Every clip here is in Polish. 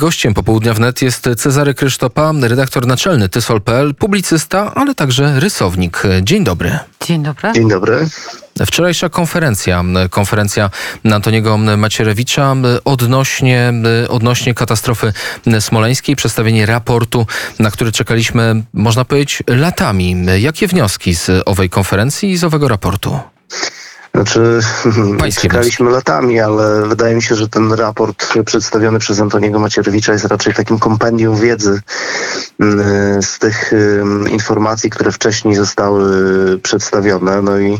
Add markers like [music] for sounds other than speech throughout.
Gościem popołudnia wnet jest Cezary Krysztopa, redaktor naczelny Tysol.pl, publicysta, ale także rysownik. Dzień dobry. Dzień dobry. Dzień dobry. Wczorajsza konferencja, konferencja Antoniego Macierewicza odnośnie, odnośnie katastrofy smoleńskiej, przedstawienie raportu, na który czekaliśmy, można powiedzieć, latami. Jakie wnioski z owej konferencji i z owego raportu? Znaczy, Pańskie czekaliśmy latami, ale wydaje mi się, że ten raport przedstawiony przez Antoniego Macierewicza jest raczej takim kompendium wiedzy mm, z tych informacji, które wcześniej zostały przedstawione. No i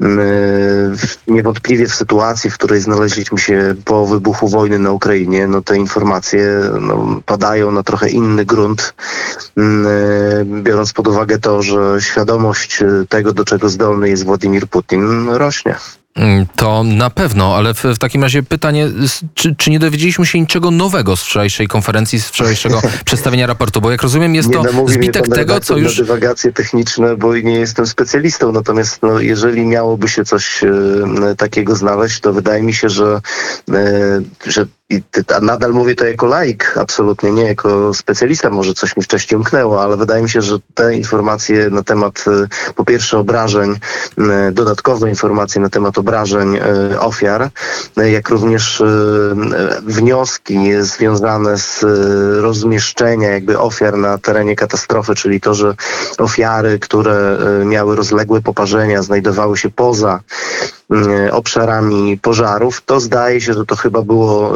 mm, niewątpliwie w sytuacji, w której znaleźliśmy się po wybuchu wojny na Ukrainie, no te informacje no, padają na trochę inny grunt, mm, biorąc pod uwagę to, że świadomość tego, do czego zdolny jest Władimir Putin, rośnie rośnie. Mm, to na pewno, ale w, w takim razie pytanie, czy, czy, nie dowiedzieliśmy się niczego nowego z wczorajszej konferencji, z wczorajszego [laughs] przedstawienia raportu? Bo jak rozumiem, jest nie to zbitek tego, co już... Dywagacje techniczne, bo nie jestem specjalistą, natomiast no, jeżeli miałoby się coś e, takiego znaleźć, to wydaje mi się, że, e, że i nadal mówię to jako laik, absolutnie nie jako specjalista, może coś mi wcześniej umknęło, ale wydaje mi się, że te informacje na temat e, po pierwsze obrażeń, e, dodatkowe informacje na temat obrażeń e, ofiar, jak również wnioski związane z rozmieszczenia jakby ofiar na terenie katastrofy, czyli to, że ofiary, które miały rozległe poparzenia, znajdowały się poza obszarami pożarów, to zdaje się, że to chyba było,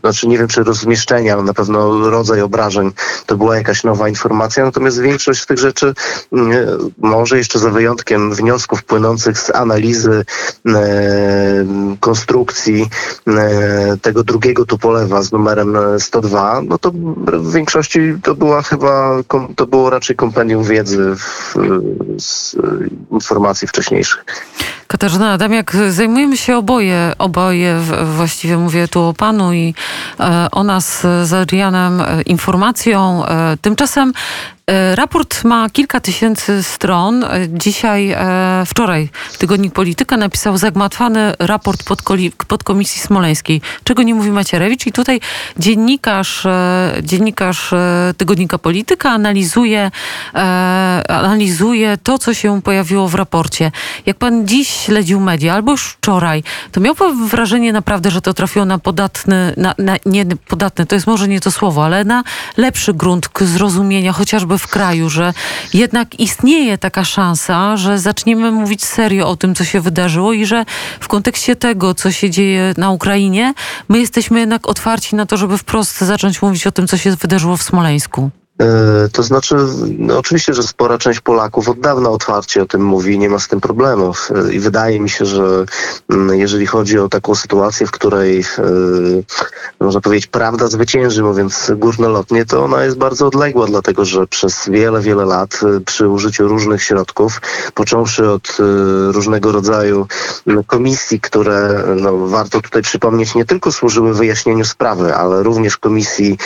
znaczy nie wiem czy rozmieszczenie, ale na pewno rodzaj obrażeń to była jakaś nowa informacja, natomiast większość z tych rzeczy, yy, może jeszcze za wyjątkiem wniosków płynących z analizy yy, konstrukcji tego drugiego tupolewa z numerem 102, no to w większości to była chyba, to było raczej kompendium wiedzy w, z informacji wcześniejszych. Katarzyna Adamiak, zajmujemy się oboje, oboje właściwie mówię tu o panu i e, o nas z Adrianem e, informacją. E, tymczasem raport ma kilka tysięcy stron. E, dzisiaj, e, wczoraj Tygodnik Polityka napisał zagmatwany raport podkomisji smoleńskiej, czego nie mówi Macierewicz. I tutaj dziennikarz, dziennikarz Tygodnika Polityka analizuje, analizuje to, co się pojawiło w raporcie. Jak pan dziś śledził media, albo już wczoraj, to miał pan wrażenie naprawdę, że to trafiło na podatny, na, na, nie podatny, to jest może nie to słowo, ale na lepszy grunt zrozumienia, chociażby w kraju, że jednak istnieje taka szansa, że zaczniemy mówić serio o tym, co się wydarzyło i że w kontekście tego, co się dzieje na Ukrainie, my jesteśmy jednak otwarci na to, żeby wprost zacząć mówić o tym, co się wydarzyło w Smoleńsku. E, to znaczy, no oczywiście, że spora część Polaków od dawna otwarcie o tym mówi, nie ma z tym problemów. E, I wydaje mi się, że mm, jeżeli chodzi o taką sytuację, w której e, można powiedzieć prawda zwycięży, mówiąc górnolotnie, to ona jest bardzo odległa, dlatego że przez wiele, wiele lat przy użyciu różnych środków, począwszy od różnego rodzaju komisji, które no, warto tutaj przypomnieć, nie tylko służyły wyjaśnieniu sprawy, ale również komisji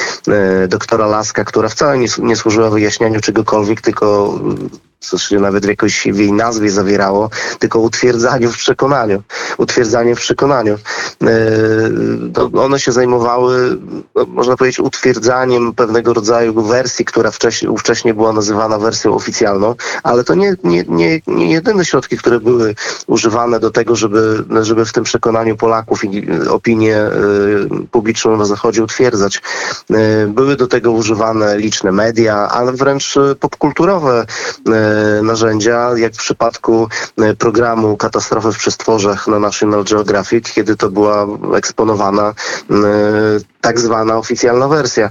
doktora Laska, która wcale nie, nie służyła wyjaśnianiu czegokolwiek, tylko co się nawet w jakiejś w jej nazwie zawierało, tylko utwierdzaniu w przekonaniu. Utwierdzanie w przekonaniu. E, one się zajmowały, no, można powiedzieć, utwierdzaniem pewnego rodzaju wersji, która wcześniej, ówcześnie była nazywana wersją oficjalną, ale to nie, nie, nie, nie jedyne środki, które były używane do tego, żeby, żeby w tym przekonaniu Polaków i opinię e, publiczną na Zachodzie utwierdzać. E, były do tego używane liczne media, ale wręcz popkulturowe E, narzędzia, jak w przypadku e, programu Katastrofy w przestworzach na National Geographic, kiedy to była eksponowana e, tak zwana oficjalna wersja.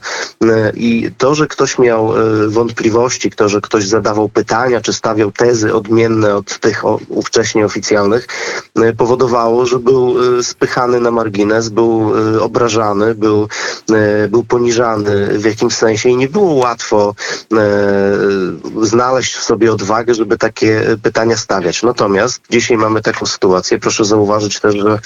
I to, że ktoś miał wątpliwości, to, że ktoś zadawał pytania, czy stawiał tezy odmienne od tych ówcześnie oficjalnych, powodowało, że był spychany na margines, był obrażany, był, był poniżany w jakimś sensie i nie było łatwo znaleźć w sobie odwagę, żeby takie e, pytania stawiać. Natomiast dzisiaj mamy taką sytuację. Proszę zauważyć też, że e,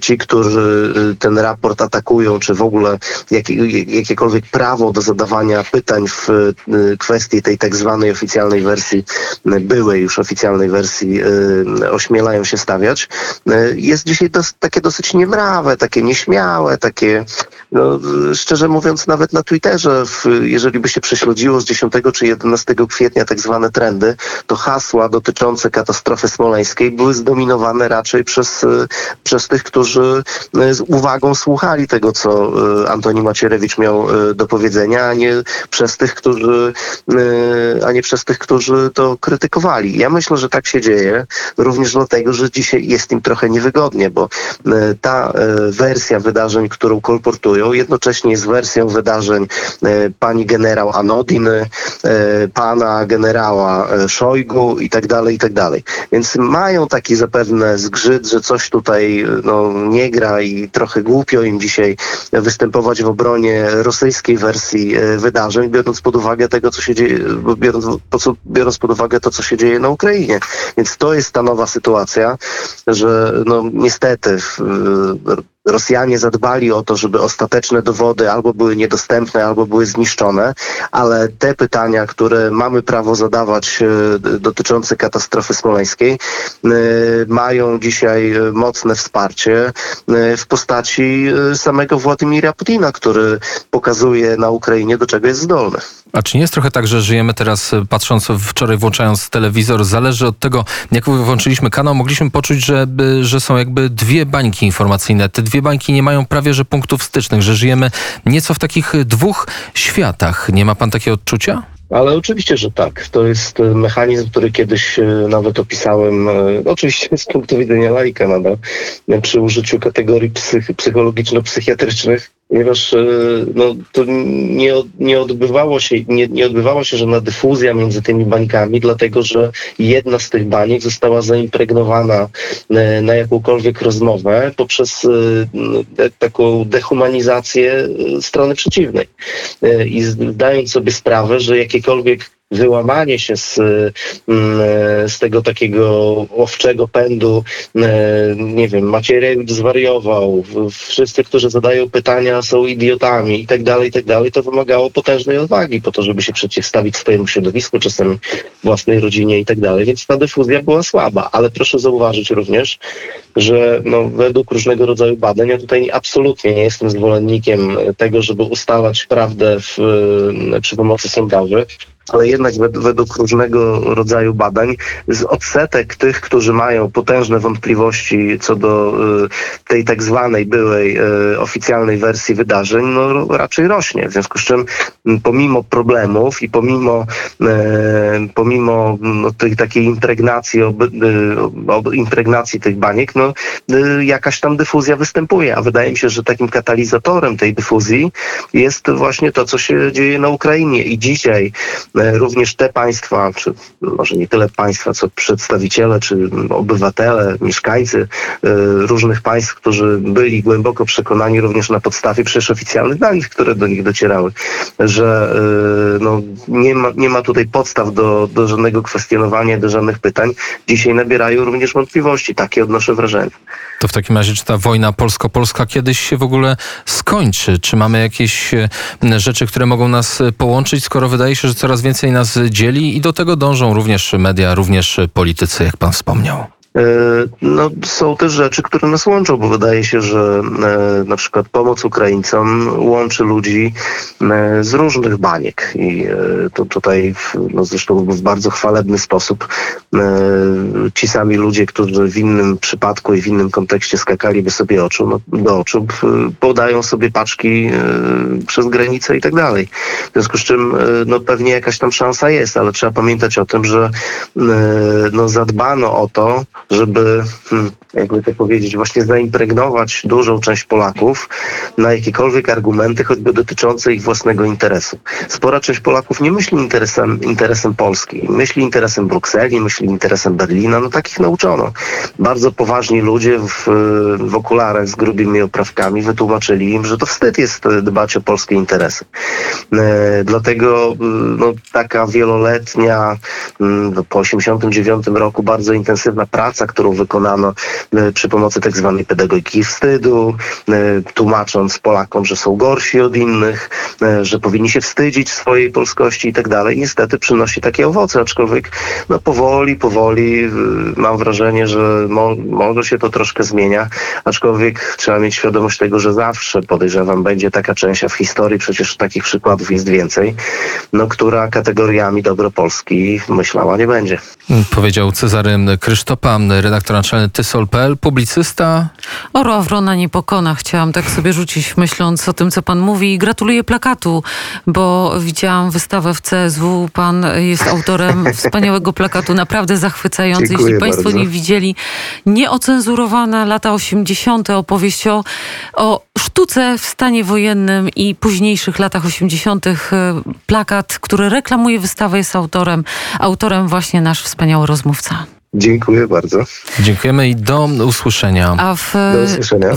ci, którzy e, ten raport atakują, czy w ogóle jakie, jakiekolwiek prawo do zadawania pytań w y, kwestii tej tak zwanej oficjalnej wersji, byłej już oficjalnej wersji ośmielają się stawiać, jest dzisiaj dos, takie dosyć niemrawe, takie nieśmiałe, takie, no, szczerze mówiąc, nawet na Twitterze, w, jeżeli by się prześledziło z 10 czy 11 kwietnia tak zwane trendy, to hasła dotyczące katastrofy smoleńskiej były zdominowane raczej przez, przez tych, którzy y, z uwagą słuchali tego, co y, Antoni Macierewicz miał y, do powiedzenia, a nie przez tych, którzy, a nie przez tych, którzy to krytykowali. Ja myślę, że tak się dzieje, również dlatego, że dzisiaj jest im trochę niewygodnie, bo ta wersja wydarzeń, którą kolportują, jednocześnie jest wersją wydarzeń pani generał Anodiny, pana generała Szojgu i tak dalej, i tak dalej. Więc mają taki zapewne zgrzyt, że coś tutaj y, no, nie gra i trochę głupio im dzisiaj występować w obronie rosyjskiej wersji e, wydarzeń, biorąc pod uwagę tego, co się dzieje, biorąc, biorąc pod uwagę to, co się dzieje na Ukrainie. Więc to jest ta nowa sytuacja, że no niestety w, Rosjanie zadbali o to, żeby ostateczne dowody albo były niedostępne, albo były zniszczone, ale te pytania, które mamy prawo zadawać e, dotyczące katastrofy smoleńskiej, e, mają dzisiaj mocne wsparcie e, w postaci samego Władimira Putina, który pokazuje na Ukrainie, do czego jest zdolny. A czy nie jest trochę tak, że żyjemy teraz, e, patrząc wczoraj, włączając telewizor, zależy od tego, jak włączyliśmy kanał, mogliśmy poczuć, że, że są jakby dwie bańki informacyjne. Te dwie bańki nie mają prawie że punktów stycznych, że żyjemy nieco w takich dwóch światach. Nie ma pan takiego odczucia? Ale oczywiście, że tak. To jest e, mechanizm, który kiedyś e, nawet opisałem, oczywiście z punktu widzenia laika nadal, przy użyciu kategorii psych, psychologiczno-psychiatrycznych, ponieważ e, no, to nie, nie, odbywało się, nie, nie odbywało się żadna dyfuzja między tymi bańkami, dlatego że jedna z tych baniek została zaimpregnowana e, na jakąkolwiek rozmowę poprzez e, taką dehumanizację strony przeciwnej. I zdając sobie sprawę, że jakiekolwiek wyłamanie się z, mm, z tego takiego owczego pędu, e, nie wiem, Macierewicz zwariował, wszyscy, którzy zadają pytania są idiotami i tak dalej, i tak dalej, to wymagało potężnej odwagi po to, żeby się przeciwstawić swojemu środowisku, czasem własnej rodzinie i tak dalej, więc ta dyfuzja była słaba, ale proszę zauważyć również, że no, według różnego rodzaju badań, ja tutaj absolutnie nie jestem zwolennikiem tego, żeby ustalać prawdę w, przy pomocy sondaży, ale jednak wed- według różnego rodzaju badań z odsetek tych, którzy mają potężne wątpliwości co do y, tej tak zwanej byłej oficjalnej wersji wydarzeń, no raczej rośnie. W związku z czym pomimo problemów i pomimo, e, pomimo no, tej takiej impregnacji, ob, ob, impregnacji tych baniek, no y, jakaś tam dyfuzja występuje, a wydaje mi się, że takim katalizatorem tej dyfuzji jest właśnie to, co się dzieje na Ukrainie i dzisiaj e, również te państwa, czy może nie tyle państwa, co przedstawiciele, czy obywatele, mieszkańcy e, różnych państw, którzy byli głęboko przekonani również na podstawie przecież oficjalnych danych, które do nich docierały, że e, no, nie, ma, nie ma tutaj podstaw do, do żadnego kwestionowania, do żadnych pytań. Dzisiaj nabierają również wątpliwości. Takie odnoszę wrażenie. To w takim razie, czy ta wojna polsko-polska kiedyś się w ogóle skończy? Czy mamy jakieś e, rzeczy, które mogą nas e, połączyć, skoro wydaje się, że coraz więcej nas dzieli i do tego dążą również media, również politycy, jak pan wspomniał? E, No, są też rzeczy, które nas łączą, bo wydaje się, że e, na przykład pomoc Ukraińcom łączy ludzi e, z różnych baniek i to tutaj no zresztą w bardzo chwalebny sposób ci sami ludzie, którzy w innym przypadku i w innym kontekście skakaliby sobie oczu, no, do oczu, podają sobie paczki przez granicę i tak dalej. W związku z czym no, pewnie jakaś tam szansa jest, ale trzeba pamiętać o tym, że no, zadbano o to, żeby, hmm, jakby to powiedzieć, właśnie zaimpregnować dużą część Polaków na jakiekolwiek argumenty, choćby dotyczące ich własnego interesu. Spora część Polaków nie myśli interesem, interesem Polski, myśli interesem Brukseli, myśli interesem Berlina, no takich nauczono. Bardzo poważni ludzie w, w okularach z grubymi oprawkami wytłumaczyli im, że to wstyd jest dbać o polskie interesy. E, dlatego e, no, taka wieloletnia, mm, no, po 89 roku bardzo intensywna praca praca, którą wykonano e, przy pomocy tak zwanej pedagogiki wstydu, e, tłumacząc Polakom, że są gorsi od innych, e, że powinni się wstydzić swojej polskości i tak dalej. Niestety przynosi takie owoce, aczkolwiek no powoli, powoli mam wrażenie, że mo, może się to troszkę zmienia, aczkolwiek trzeba mieć świadomość tego, że zawsze podejrzewam będzie taka część, a w historii przecież takich przykładów jest więcej, no która kategoriami dobro Polski myślała nie będzie. Powiedział Cezary Krysztopa, redaktor naczelny Tysol.pl, publicysta. Oro Wrona nie pokona. Chciałam tak sobie rzucić, myśląc o tym, co pan mówi. I gratuluję plakatu, bo widziałam wystawę w CSW. Pan jest autorem [laughs] wspaniałego plakatu, naprawdę zachwycający. Dziękuję Jeśli państwo bardzo. nie widzieli, nieocenzurowana lata 80. opowieść o, o sztuce w stanie wojennym i późniejszych latach 80. Plakat, który reklamuje wystawę, jest autorem, autorem właśnie nasz wspaniały rozmówca. Dziękuję bardzo. Dziękujemy i do usłyszenia. A w, Do usłyszenia.